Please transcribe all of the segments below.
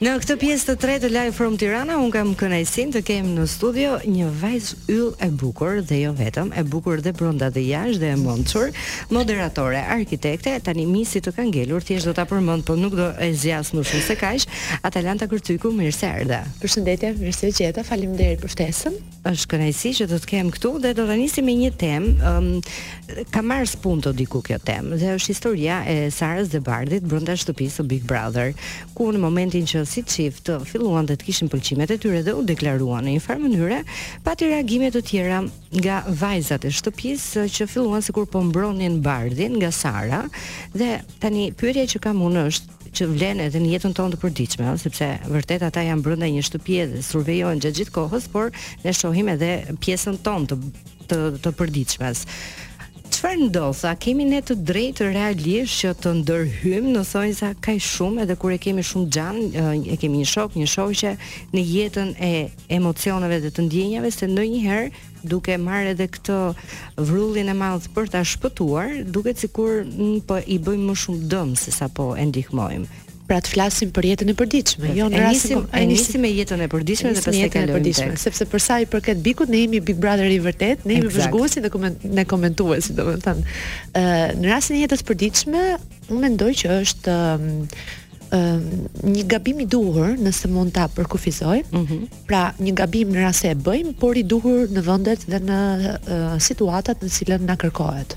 Në këtë pjesë të tretë të Live From Tirana unë kam kënaqësinë të kem në studio një vajzë yll e bukur dhe jo vetëm, e bukur dhe brenda dhe jashtë dhe e mënçur, moderatore, arkitekte, tani misi të ka ngelur, thjesht do ta përmend po nuk do e zgjas më shumë se kaq, Atalanta Kërçyku, mirë se erdhe. Përshëndetje, mirë se ju gjeta, faleminderit për ftesën. Është kënaqësi që të të kem këtu dhe do ta nisim me një temë. Um, ka marrë spunto diku kjo temë dhe është historia e Sarës dhe Bardhit brenda shtëpisë së Big Brother, ku në momentin që si çift filluan dhe të kishin pëlqimet e tyre dhe u deklaruan në një farë mënyre, pati reagime të tjera nga vajzat e shtëpisë që filluan sikur po mbronin Bardhin nga Sara dhe tani pyetja që kam unë është që vlen edhe në jetën tonë të përditshme, ëh, sepse vërtet ata janë brenda një shtëpie dhe survejohen gjatë gjithë kohës, por ne shohim edhe pjesën tonë të të, të përditshmes. Çfarë ndodh? A kemi ne të drejtë realisht që të ndërhyjmë në thonjza kaq shumë edhe kur e kemi shumë xhan, e kemi një shok, një shoqe në jetën e emocioneve dhe të ndjenjave se ndonjëherë duke marrë edhe këtë vrullin e madh për ta shpëtuar, duket sikur mm, po i bëjmë më shumë dëm se sa po e ndihmojmë. Pra të flasim për jetën e përditshme, jo në rastin e, e nisim me jetën e përditshme dhe pastaj kalojmë e përditshme, tek. sepse për sa i përket Bigut, ne jemi Big Brother i vërtetë, ne jemi vëzhguesi dhe koment, ne komentuesi, domethënë. Ë uh, në rastin e jetës së përditshme, unë mendoj që është uh, një gabim i duhur nëse mund ta përkufizoj. Mm -hmm. Pra, një gabim në rast se e bëjmë, por i duhur në vendet dhe në uh, situatat në cilën na kërkohet.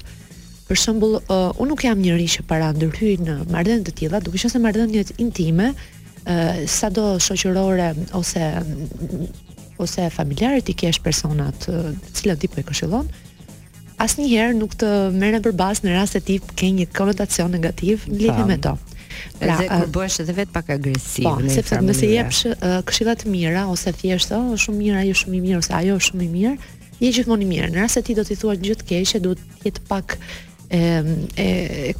Për shembull, uh, unë nuk jam njeri që para ndërhyj në marrëdhënie të tilla, duke qenë se marrëdhëniet intime, uh, sado shoqërore ose ose familjare t'i kesh personat të cilët ti po i këshillon, asnjëherë nuk të merren për bazë në rast se ti ke një konotacion negativ në lidhje me to. Pra, dhe kur bëhesh edhe vetë pak agresiv po, në sepse nëse jepsh uh, këshilla të mira ose thjesht, oh, shumë mirë, ai është shumë i mirë ose ajo është shumë i mirë, je gjithmonë i mirë. Në rast se ti do t'i thua gjë të keqe, duhet të jetë pak e, e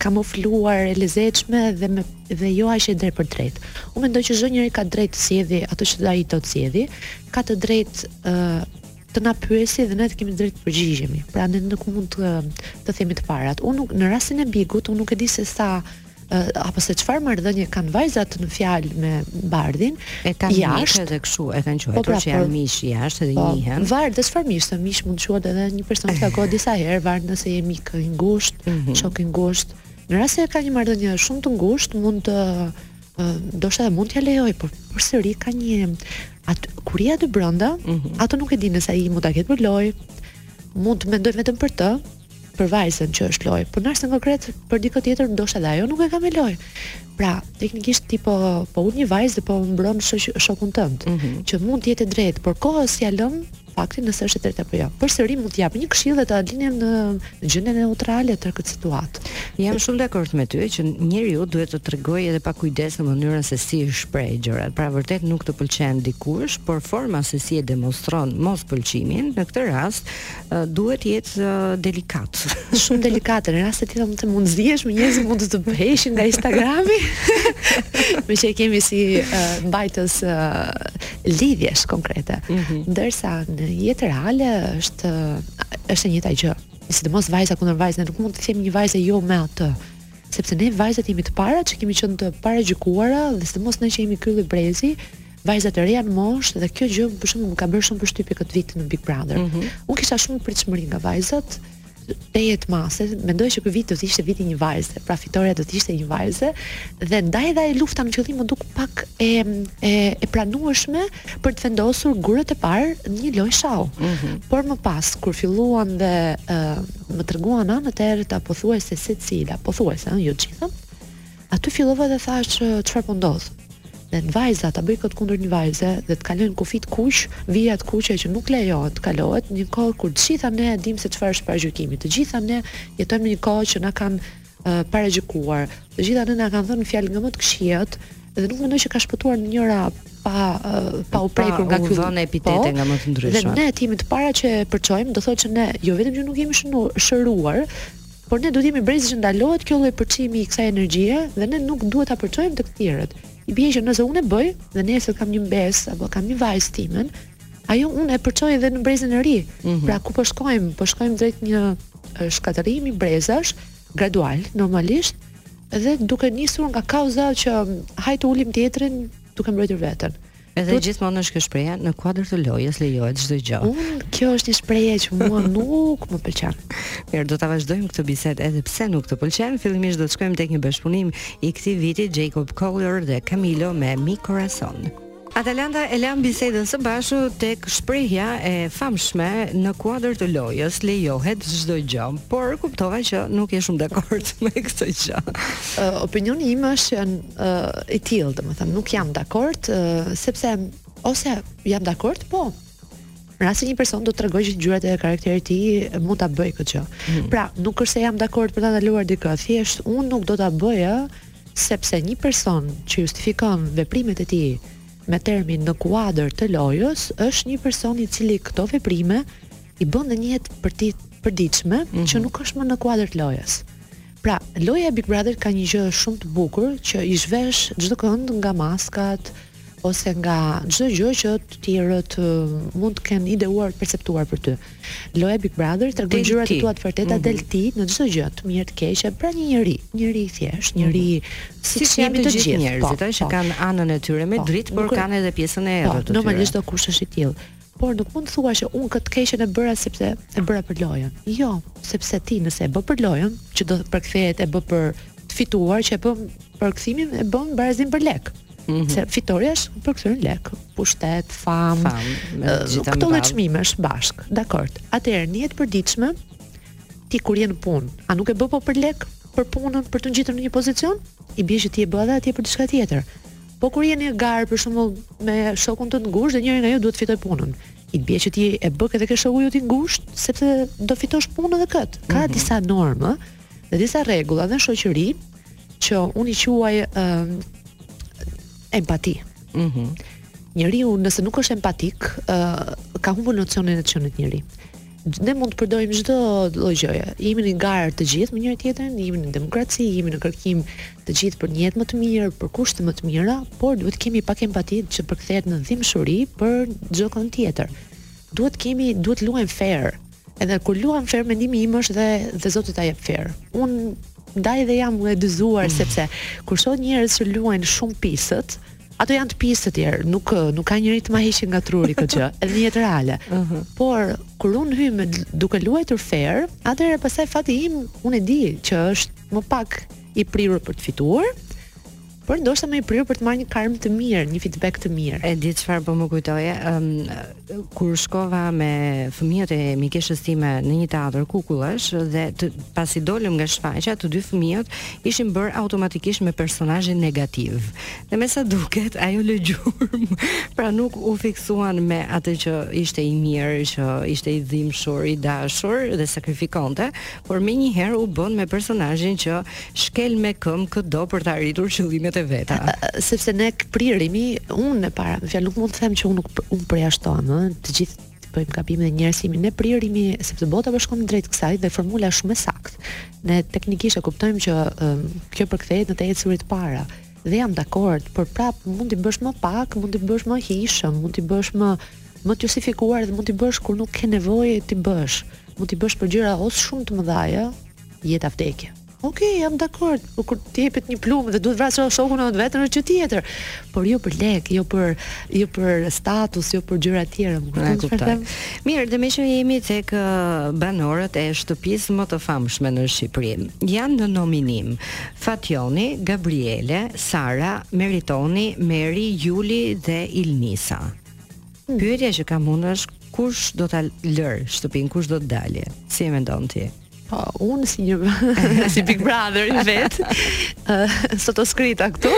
kamufluar, e lezetshme dhe me, dhe jo aq e drejtpërdrejtë. Unë mendoj që çdo njeri ka drejtë të zgjedhë ato që ai do të zgjedhë, ka të drejtë të na pyesë dhe ne të kemi të drejtë të përgjigjemi. Pra ne nuk mund të të themi të parat. Unë nuk në rastin e Bigut, unë nuk e di se sa apo se çfarë marrëdhënie kanë vajzat në fjalë me Bardhin. E kanë jashtë edhe kështu, e kanë quajtur po, pra, që janë po. miq jashtë dhe po, njihen. Varet dhe çfarë miq, se miq mund të quhet edhe një person që takon disa herë, varet nëse je mik i ngushtë, mm -hmm. shok i ngushtë. Në rast se ka një marrëdhënie shumë të ngushtë, mund të ndoshta e mund t'ja lejoj, por përsëri ka një atë kur je aty brenda, mm -hmm. atë nuk e di nëse ai mund ta ketë për lojë. Mund të mendoj vetëm për të, për vajzën që është lojë, por nëse konkret për dikë tjetër ndoshta dhe ajo nuk e ka me lojë. Pra, teknikisht ti po po ul një vajzë dhe po mbron shokun tënd, mm -hmm. që mund të jetë e drejtë, por kohës ja lëm faktin nëse është e drejtë apo jo. Përsëri mund të jap një këshillë dhe ta lini në në gjendje neutrale tërë këtë situatë. Jam shumë dakord me ty që njeriu duhet të tregojë edhe pak kujdes në mënyrën se si i shpreh gjërat. Pra vërtet nuk të pëlqen dikush, por forma se si e demonstron mospëlqimin, në këtë rast duhet të jetë delikat. Shumë delikat, në raste tjera mund të mund zihesh me njerëz që mund të të bëheshin nga Instagrami. Meqë e kemi si uh, mbajtës uh, lidhjesh konkrete. Mm -hmm. Ndërsa në jetë reale është është e njëjta gjë. Sidomos vajza kundër vajzës, ne nuk mund të themi një vajze jo me atë. Sepse ne vajzat jemi të para që kemi qenë të paragjykuara dhe sidomos ne që jemi ky lloj brezi, vajza të reja në moshë dhe kjo gjë për shembull më ka bërë shumë përshtypje këtë vit në Big Brother. Mm -hmm. Unë kisha shumë pritshmëri nga vajzat, tejet të mase, mendoj që ky vit do të ishte viti i një vajze, pra fitorja do të ishte një vajze dhe ndaj edhe ajo lufta në fillim m'u duk pak e e, e pranueshme për të vendosur gurët e parë në një lojë shau. Mm -hmm. Por më pas kur filluan dhe uh, më treguan anët e errëta pothuajse secila, pothuajse, ëh, jo të gjitha. Aty fillova dhe thashë që çfarë po ndodh. Dhe një vajzë ta bëjë këtë kundër një vajze dhe të kalojnë kufijtë e kuq, vijat e kuqe që nuk lejohet të kalohet, në një kohë kur të gjitha ne e dimë se çfarë është paragjykimi. Të gjitha ne jetojmë në një kohë që na kanë uh, paragjykuar. Të gjitha ne na kanë thënë fjalë nga më të këqijat dhe nuk mendoj që ka shpëtuar ndonjëra pa uh, pa u prekur nga këto domethënë epitete po, nga më të ndryshme. Dhe ne jemi të para që e përçojmë, do thotë që ne jo vetëm që nuk jemi shëruar, Por ne duhet të jemi brezi që ndalohet kjo lloj përçimi i kësaj energjie dhe ne nuk duhet ta përçojmë tek të tjerët. I bie që nëse unë e bëj dhe nëse kam një mbesë apo kam një vajzë timen, ajo unë e përçoj edhe në brezin e ri. Mm -hmm. Pra ku po shkojmë? Po shkojmë drejt një shkatërrimi brezash gradual, normalisht, dhe duke nisur nga kauza që hajt të ulim tjetrin duke mbrojtur veten. Edhe gjithmonë është kjo shprehja në kuadër të lojës lejohet çdo gjë. Unë kjo është një shprehje që mua nuk më pëlqen. Mirë, do ta vazhdojmë këtë bisedë edhe pse nuk të pëlqen. Fillimisht do të shkojmë tek një bashkëpunim i këtij viti Jacob Collier dhe Camilo me Mi Corazon. Atalanta e lamë bisedën së bashku tek shprehja e famshme në kuadër të lojës lejohet çdo gjë, por kuptova që nuk je shumë dakord me këtë gjë. Uh, opinioni im është që uh, i tillë, domethënë nuk jam dakord, uh, sepse ose jam dakord, po. Nëse një person do të tregojë ngjyrat e karakterit të tij mund ta bëjë këtë gjë. Mm. Pra, nuk është se jam dakord për ta ndaluar dikë, thjesht unë nuk do ta bëja sepse një person që justifikon veprimet e tij me termin në kuadër të lojës është një person i cili këto veprime i bën në një jetë të përditshme mm -hmm. që mhm. nuk është më në kuadër të lojës. Pra, loja e Big Brother ka një gjë shumë të bukur që i zhvesh çdokënd nga maskat ose nga çdo gjë që të tjerët mund të kenë ideuar, perceptuar për ty. Loja e Big Brother tregon ngjyrat e tua të vërteta mm -hmm. del ti në çdo gjë, të mirë të keqe, pra një njeri, njeri i thjeshtë, mhm. njeri mm -hmm. si, si jemi të gjithë po, njerëzit, po, që po. kanë anën e tyre me po, dritë, por kanë edhe pjesën e po, errët. Po, normalisht çdokush është i tillë. Por nuk mund të thuash që unë këtë të keqen e bëra sepse e bëra për lojën. Jo, sepse ti nëse e bë për lojën, që do të përkthehet e bë për të fituar, që përkthimin e bën barazim për lek. Mm -hmm. Se fitorja përkthehet lek, pushtet, famë, famë, gjithë këto lloj çmimesh bashkë. Dakord. Atëherë, në jetë të përditshme, ti kur je në punë, a nuk e bë po për lek, për punën, për t'u ngjitur në një pozicion? I bie që ti e bë edhe atje për diçka tjetër. Po kur je në garë për shembull me shokun tënd të ngushtë dhe njëri nga ju duhet të fitojë punën. I bie që ti e bëke dhe ke shoku jot i ngushtë, sepse do fitosh punën edhe këtu. Ka mm -hmm. disa norma dhe disa rregulla në shoqëri që unë i quaj um, empati. Mhm. Mm Njeriu nëse nuk është empatik, uh, ka humbur nocionin e të qenit njeri. Ne mund të përdorim çdo lloj gjëje. Jemi në garë të gjithë me njëri-tjetrin, jemi në demokraci, jemi në kërkim të gjithë për një jetë më të mirë, për kushte më të mira, por duhet të kemi pak empati që përkthehet në dhimbshuri për çdokënd tjetër. Duhet të kemi, duhet të luajmë fair. Edhe kur luan fair mendimi im është dhe dhe Zoti ta jep fair. Unë ndaj dhe jam e gëzuar mm. sepse kur shoh njerëz që luajnë shumë pisët, Ata janë të pisët, s'ka,, nuk nuk ka njeri të ma heqë nga truri këtë gjë, edhe në jetë reale. Uh mhm. -huh. Por kur unë hyj me duke luajtur fair, atëherë pastaj fati im unë e di që është më pak i prirur për të fituar, por ndoshta më i prirur për të marrë një karmë të mirë, një feedback të mirë. E di çfarë po më kujtoje, ëm um, kur shkova me fëmijët e mikeshës time në një teatër kukullash dhe të, pasi dolëm nga shfaqja, të dy fëmijët ishin bërë automatikisht me personazhin negativ. Dhe me sa duket, ajo lë gjurmë, pra nuk u fiksuan me atë që ishte i mirë, që ishte i dhimbshur, i dashur dhe sakrifikonte, por menjëherë u bënë me personazhin që shkel me këmbë këdo për të arritur qëllimet e veta. Sepse ne priremi, unë e para, me një fjalë nuk mund të them që unë nuk unë përjashtohem, ë, të gjithë bëjmë gabime dhe njerëzimi ne priremi sepse bota po shkon drejt kësaj dhe formula është shumë e saktë. Ne teknikisht e kuptojmë që um, kjo përkthehet në të ecurit para. Dhe jam dakord, por prap mund t'i bësh më pak, mund t'i bësh më hijshëm, mund t'i bësh më më të justifikuar dhe mund t'i bësh kur nuk ke nevojë t'i bësh. Mund t'i bësh për gjëra ose shumë të mëdha, ja, jeta vdekje. Ok, jam dakord, por kur ti jepet një plumb dhe duhet vrasë shokun ose veten është gjë tjetër. Por jo për lek, jo për jo për status, jo për gjëra të tjera, më kupton çfarë them? Mirë, dhe meqë jemi tek banorët e shtëpisë më të famshme në Shqipëri, janë në nominim. Fatjoni, Gabriele, Sara, Meritoni, Meri, Juli dhe Ilnisa. Pyetja që kam unë është kush do ta lërë shtëpinë, kush do të dalë? Si e mendon ti? Po, unë si një si Big Brother i vetë sot u krijua këtu.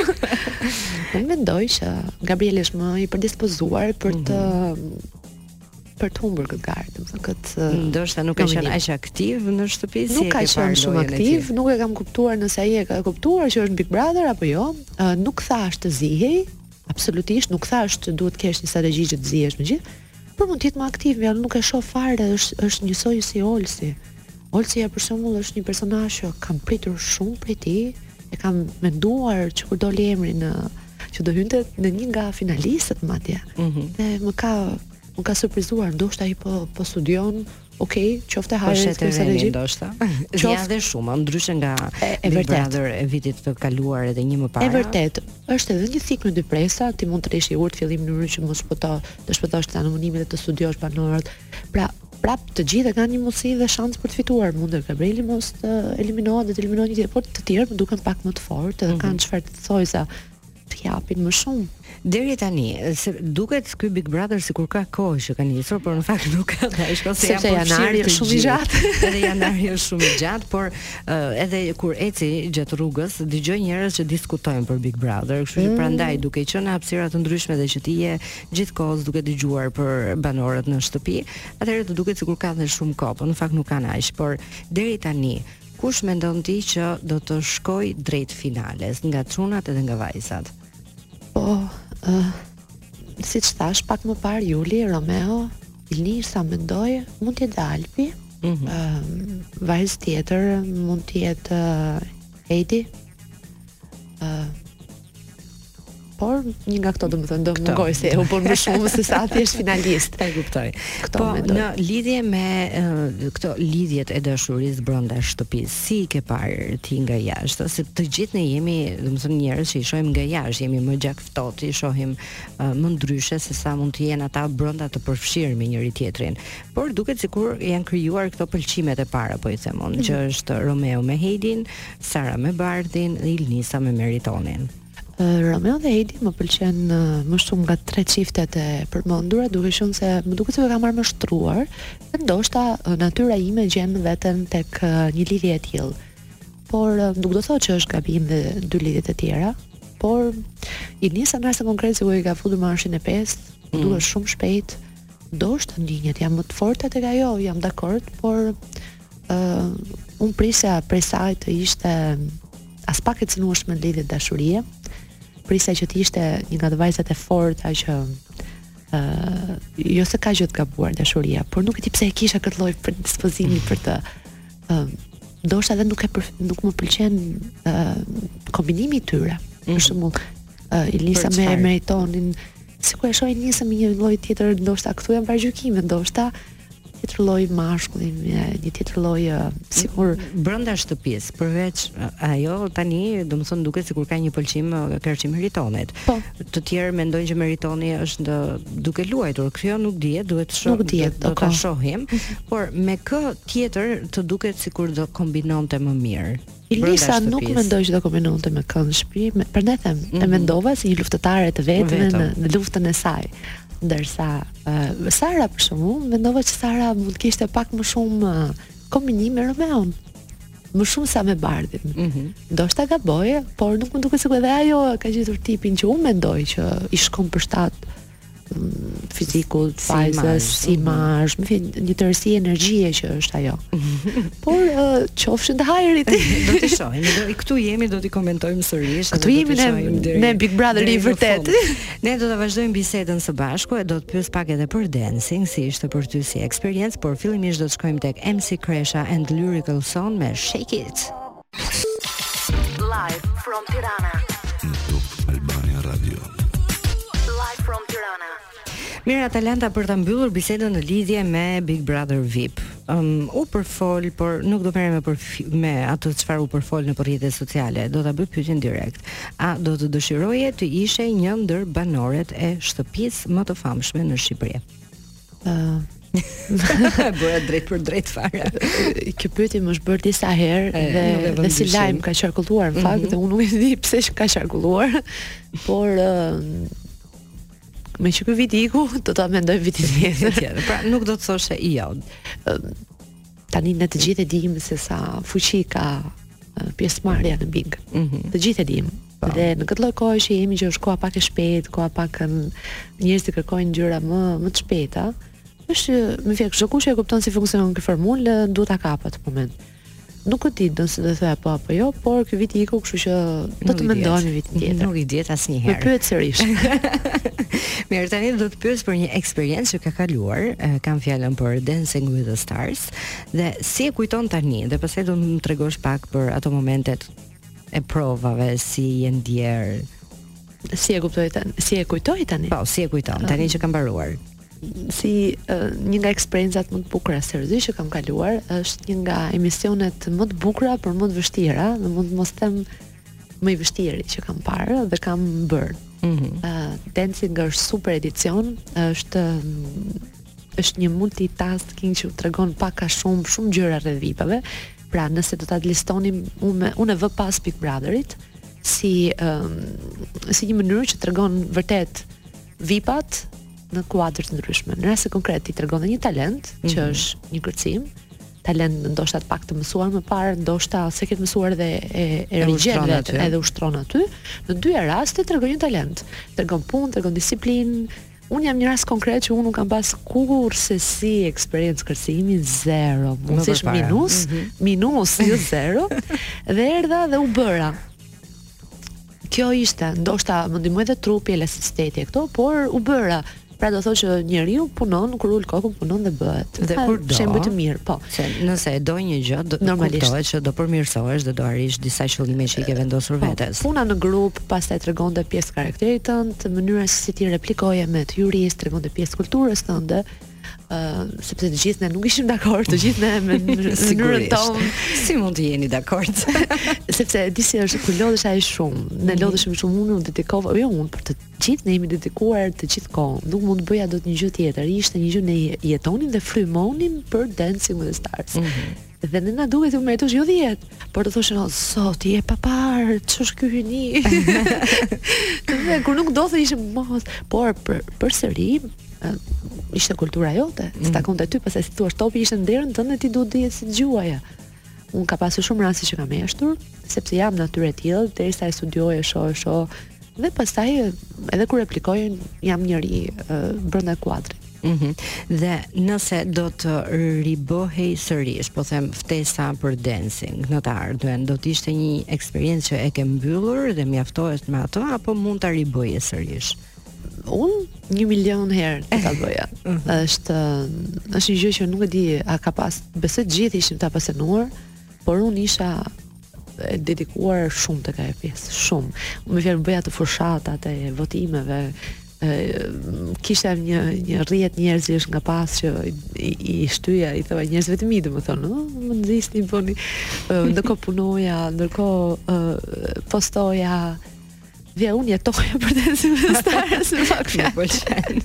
Unë mendoj që Gabrieli është më i predispozuar për të mhm. për të humbur këtë garë, domethënë këtë ndoshta nuk ka qenë aq aktiv në shtëpi si nuk ka qenë shumë aktiv, nuk e kam kuptuar nëse ai e ka kuptuar që është Big Brother apo jo. Uh, nuk thashë të zihej, absolutisht nuk thashë që duhet të kesh një strategji që të zihesh me të gjithë, por mund të jetë më aktiv, ja nuk e shoh fare, është është njësoj si Olsi. Olsi ja për shembull është një personazh që kam pritur shumë prej tij, e kam menduar që kur doli emri në që do hynte në një nga finalistët madje. Ëh. Mm -hmm. Dhe më ka më ka surprizuar, ndoshta ai po po studion Ok, qoftë hajë në shtetën e Regjit. Ndoshta. Qoftë edhe shumë, ndryshe nga e, e vërtet e vitit të kaluar edhe një më parë. E vërtetë, është edhe një thikë me dy presa, ti mund të rrish i urtë në fillim në mënyrë që mos po të shpëtosh nga nominimet dhe të studiosh banorët. Pra, Prap të gjithë e kanë një mundësi dhe shans për të fituar. Mundet Gabrieli mos të eliminohet dhe të eliminohet një tjetër, por të tjerë më duken pak më të fortë dhe mm -hmm. kanë çfarë të thonë, ça të japin më shumë. Deri tani, se duket ky Big Brother sikur ka kohë që ka nisur, por në fakt nuk ka dhe është ose jam përfshirë. Janari është shumë i gjatë. Edhe janari është shumë i gjatë, por uh, edhe kur eci gjatë rrugës, dëgjoj njerëz që diskutojnë për Big Brother, kështu që mm. prandaj duke qenë në hapësira të ndryshme dhe që ti je gjithë kohës duke dëgjuar për banorët në shtëpi, atëherë të duket sikur ka dhe shumë kohë, por në fakt nuk kanë aq, por deri tani kush mendon ti që do të shkojë drejt finales nga çunat edhe nga vajzat? Po, ë uh, siç thash pak më parë Juli Romeo, Ilnisa mendoj mund të jetë dhe Alpi. Ëh, mm -hmm. uh, vajzë tjetër mund të jetë uh, Heidi. por një nga këto domethënë do mungojë se u bënë më shumë se sa ti je finalist. E kuptoj. Këto po, mendoj. Në lidhje me uh, këto lidhjet e dashurisë brenda shtëpisë, si ke parë ti nga jashtë, se të gjithë ne jemi, domethënë njerëz që i shohim nga jashtë, jemi më gjakftohtë, i shohim uh, më ndryshe se sa mund të jenë ata brenda të përfshirë me njëri tjetrin. Por duket sikur janë krijuar këto pëlqimet e para, po i them unë, mm -hmm. që është Romeo me Heidin, Sara me Bardhin, Ilnisa me Meritonin. Romeo dhe Heidi më pëlqen më shumë nga tre çiftet e përmendura, duke qenë se më duket se po e marrin më shtruar, dhe ndoshta natyra ime gjen veten tek një lidhje e tillë. Por nuk do të thotë që është gabim dhe dy lidhjet e tjera, por Ilnisa në rastin konkret sikur i ka futur marshin e pestë, mm. dhe shumë shpejt. Ndoshta ndjenjat janë më të forta tek ajo, jam dakord, por Ë, uh, un prisja prej saj të ishte aspak e cënueshme në lidhje dashurie. Prisja që të ishte një nga ato vajzat e forta që ë uh, jo se ka gjë të gabuar dashuria, por nuk e di pse e kisha këtë lloj predispozimi për të ë uh, ndoshta edhe nuk e për, nuk më pëlqen ë uh, kombinimi i tyre. Mm -hmm. Për mhm. shembull, uh, Ilnisa me Meritonin Sikur e shoh Ilnisën me një lloj tjetër, ndoshta këto janë paragjykime, ndoshta tjetër lloj mashkulli, një, një tjetër lloj sikur brenda shtëpisë, përveç ajo tani, domethënë duket sikur ka një pëlqim karshi Meritonit. Po. Të tjerë mendojnë që Meritoni është ndë, duke luajtur, kjo nuk dihet, duhet të shohim. Nuk dihet, do ta shohim, por me kë tjetër të duket sikur do kombinonte më mirë? Ilnisa nuk mendoj që do kombinonte me kënd në shpi, prandaj them, mm -hmm. e mhm. mendova si një luftëtare të vetme në, në luftën e saj. Ndërsa uh, Sara për shembull mendova që Sara mund të kishte pak më shumë uh, kombinim me Romeon. Më shumë sesa me Bardhin. Mm -hmm. Ndoshta gaboj, por nuk më duket se edhe ajo ka gjetur tipin që unë mendoj që i shkon për shtat fizikut, si vajzë, si mhm. marsh, më fin, një tërësi energjie që është ajo. Por, uh, qofshin të hajrit. do ta shohim, do, këtu jemi, do t'i komentojmë sërish. Këtu jemi në, deri, në Big Brother i vërtet. ne do ta vazhdojmë bisedën së bashku, e do të pyes pak edhe për Dancing, si ishte për ty si eksperiencë, por fillimisht do të shkojmë tek MC Kresha and Lyrical Son me Shake It. Live from Tirana. Në Top Albania Radio. Live from Tirana. Mirë Atalanta për ta mbyllur bisedën në lidhje me Big Brother VIP. Um, u përfol, por nuk do merrem me për, me atë çfarë u përfol në rrjete sociale. Do ta bëj pyetjen direkt. A do të dëshiroje të ishe një ndër banorët e shtëpisë më të famshme në Shqipëri? Bëra drejtpërdrejt fare. Kjo pyetje më është bërë disa herë e, dhe dhe, dhe si lajm ka qarkulluar në fakt mm -hmm. dhe unë nuk e di pse ka qarkulluar, por uh, meqë ky vit iku, do ta mendoj vitin tjetër. pra nuk do të thoshe jo. Tani ne të gjithë e dimë se sa fuqi ka pjesëmarrja në Big. Mm -hmm. Të gjithë e dimë. Po. Dhe në këtë lloj kohe që jemi që është koha pak e shpejtë, koha pak njerëzit që kërkojnë gjëra më më të shpejta, është më fjalë çdo kush e kupton si funksionon kjo formulë, duhet ta kapë atë moment. Nuk e di do të thoja po apo jo, por ky vit iku, kështu që do të mendojmë vitin tjetër. Nuk i dihet asnjëherë. Më pyet sërish. Mirë, tani do të pyes për një eksperiencë që ka kaluar, kam fjalën për Dancing with the Stars dhe si e kujton tani dhe pastaj do të më tregosh pak për ato momentet e provave si je ndjerë. Si e kuptoj tani? Si e kujtoj tani? Po, si e kujton tani që ka mbaruar? Si uh, një nga eksperiencat më të bukura seriozisht që kam kaluar është një nga emisionet më të bukura por më të vështira, dhe mund të mos them më i vështiri që kam parë dhe kam bërë. Ëh, mm -hmm. uh, Dancing është super edicion është është një multitasking që u tregon pak a shumë shumë gjëra rreth vipave, Pra, nëse do ta listonim, unë unë e vë pas Big Brotherit si um, si një mënyrë që tregon vërtet VIP-at në kuadër të ndryshme. Në rast konkret ti tregon një talent mm -hmm. që mhm. është një kërcim, talent ndoshta të paktën mësuar më parë, ndoshta s'e ke mësuar dhe e e rigjen vetë edhe ushtron aty. Në të dyja rastet tregon një talent, tregon punë, tregon disiplinë, Unë jam një rast konkret që unë nuk kam pas kurrsesi eksperiencë kërcimi zero. Mund të ishte minus, mm -hmm. minus jo zero. dhe erdha dhe u bëra. Kjo ishte, ndoshta më ndihmoi edhe trupi, elasticiteti e këto, por u bëra. Pra do thotë që njeriu punon kur ul kokën punon dhe bëhet. Dhe kur do. Shembuj të mirë, po. Se nëse e do një gjë, do të kuptohet që do përmirësohesh dhe do arrish disa qëllime që i ke vendosur po, vetes. Puna në grup, pastaj tregonte pjesë karakterit tënd, mënyra se si ti replikoje me të jurist, tregonte pjesë kulturës tënde, ë uh, sepse të gjithë ne nuk ishim dakord, të gjithë ne me mënyrën tonë. Si mund të jeni dakord? sepse di si është kur lodhesh aq shumë. Ne mhm. lodheshim shumë unë u dedikova, jo unë, por të gjithë ne jemi dedikuar të gjithë kohën. Nuk mund të bëja dot një gjë tjetër. Ishte një gjë ne jetonim dhe frymonim për Dancing with the Stars. Mm -hmm. Dhe ne na dukej që meritojmë jo 10, por do thoshin o zot, je e paparë, ç'është kjo hyjni. Dhe kur nuk do të ishim mos, por për përsëri ishte kultura jote, mm. të takonte ty, pastaj si thua, topi ishte në derën tënde ti duhet të dije si ta gjuaje. Un ka pasur shumë raste që kam heshtur, sepse jam natyrë e tillë, derisa e studioj e shoh e shoh dhe pastaj edhe kur replikoj jam njeri uh, brenda kuadrit. Mhm. Dhe nëse do të ribëhej sërish, po them ftesa për dancing në të ardhmen, do të ishte një eksperiencë që e ke mbyllur dhe mjaftohesh me atë apo mund ta ribëje sërish? Unë një milion herë do ta bëja. Mhm. Është është një gjë që nuk e di a ka pas, besoj të gjithë ishim të apasionuar, por unë isha e dedikuar shumë tek ajo pjesë, shumë. Me thënë bëja fushatat e votimeve, kisha një një rrjet njerëzish nga pas që i, i shtyja i thoja njerëzve të mi domethënë ëh më nxisni bëni ndërkohë punoja ndërkohë postoja dhe unë jetoja për Dancing with the Stars me pak fjalë. Më pëlqen.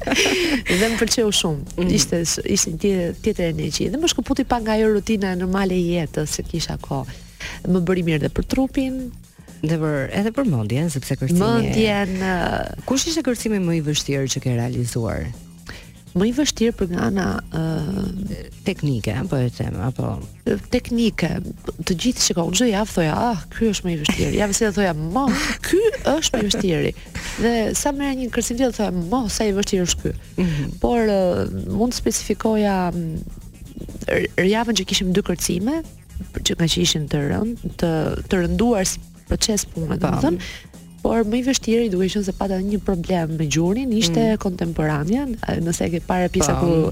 dhe më pëlqeu shumë. Mm. Ishte, ishte një tjetër energji. Dhe më shkëputi pak nga ajo rutina normale e jetës, se kisha kohë. Më bëri mirë dhe për trupin, Dhe për edhe për mendjen, sepse kërcimi mendjen kush ishte kërcimi më i vështirë që ke realizuar? Më i vështirë për nga ana uh, teknike, po e them, apo teknike. Të gjithë shikoj, unë çdo javë thoja, ah, ky është më i vështirë. Javës thoja, mo, ky është më i vështiri. Dhe sa merrja kërcim tjetër thoja, mo, sa i vështirë është ky. Mm -hmm. Por uh, mund të specifikoja javën që kishim dy kërcime, që ka që ishin të rënd, të të rënduar si proces pune, domethënë, por më i vështirë duke qenë se pata një problem me gjurin ishte mm. kontemporanja, nëse e ke parë pjesa ku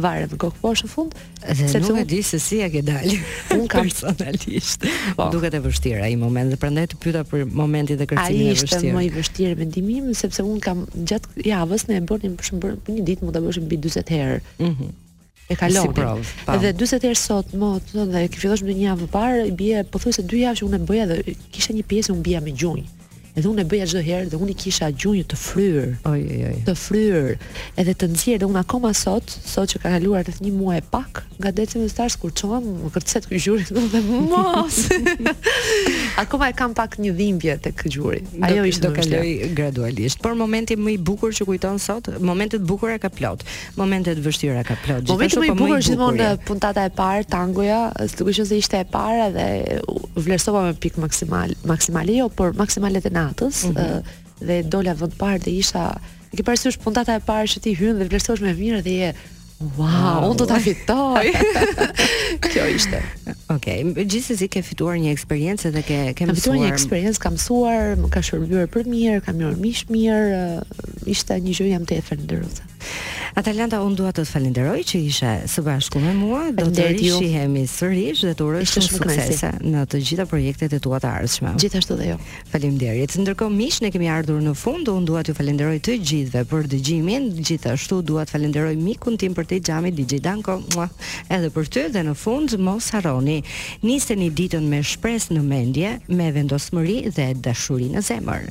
varesh me kokë poshtë në fund, dhe se nuk e di se si ia ke dalë. Un kam personalisht. Po. Duket e vështirë ai moment dhe prandaj të pyeta për momentin dhe kërcimin e vështirë. Ai ishte më i vështirë mendimin tim sepse un kam gjatë javës ne e bënim për shembull një ditë mund ta bësh mbi 40 herë. Mhm. Mm e kaloni. Si provë, po. Dhe 40 herë sot, me thënë dhe ke filluar ndonjë javë më parë, i bie pothuajse 2 javë që unë e bëja dhe kishte një pjesë unë bija me gjunjë. Edhe unë e bëja çdo herë dhe unë i kisha gjunjët të fryrë. Oj oj oj. Të fryrë, edhe të nxirë dhe unë akoma sot, sot që ka kaluar rreth një muaj e pak, nga Dancing with the Stars kur çohem, më kërcet ky gjuri këtu dhe mos. akoma e kam pak një dhimbje tek ky gjuri. Ajo ishte do kaloj gradualisht. Por momenti më i bukur që kujton sot, momente të bukura ka plot. Momente të vështira ka plot. Po më i bukur është gjithmonë puntata e parë tangoja, duke qenë se ishte e para dhe u vlerësova me pikë maksimale, maksimale jo, por maksimalet e natës mm -hmm. dhe dola vend të parë dhe isha e ke parasysh puntata e parë që ti hyn dhe vlerësohesh më mirë dhe je Wow, unë do ta fitoj. Kjo ishte. Okej, okay, gjithsesi ke fituar një eksperiencë dhe ke ke mësuar. Kam fituar një eksperiencë, kam mësuar, më ka shërbyer për mirë, kam marrë miq të mirë, ishte një gjë jam tepër e falënderuar. Atalanta unë dua të të falenderoj që ishe së bashku me mua, do të rishihemi sërish dhe të uroj shumë suksese në të gjitha projektet e tua të ardhshme. Gjithashtu dhe ju. Faleminderit. Ndërkohë miq, ne kemi ardhur në fund, unë dua t'ju falenderoj të gjithëve për dëgjimin, gjithashtu dua të falenderoj mikun tim përtej xhamit DJ Danko, mua, edhe për ty dhe në fund mos harroni, niseni ditën me shpresë në mendje, me vendosmëri dhe dashuri në zemër.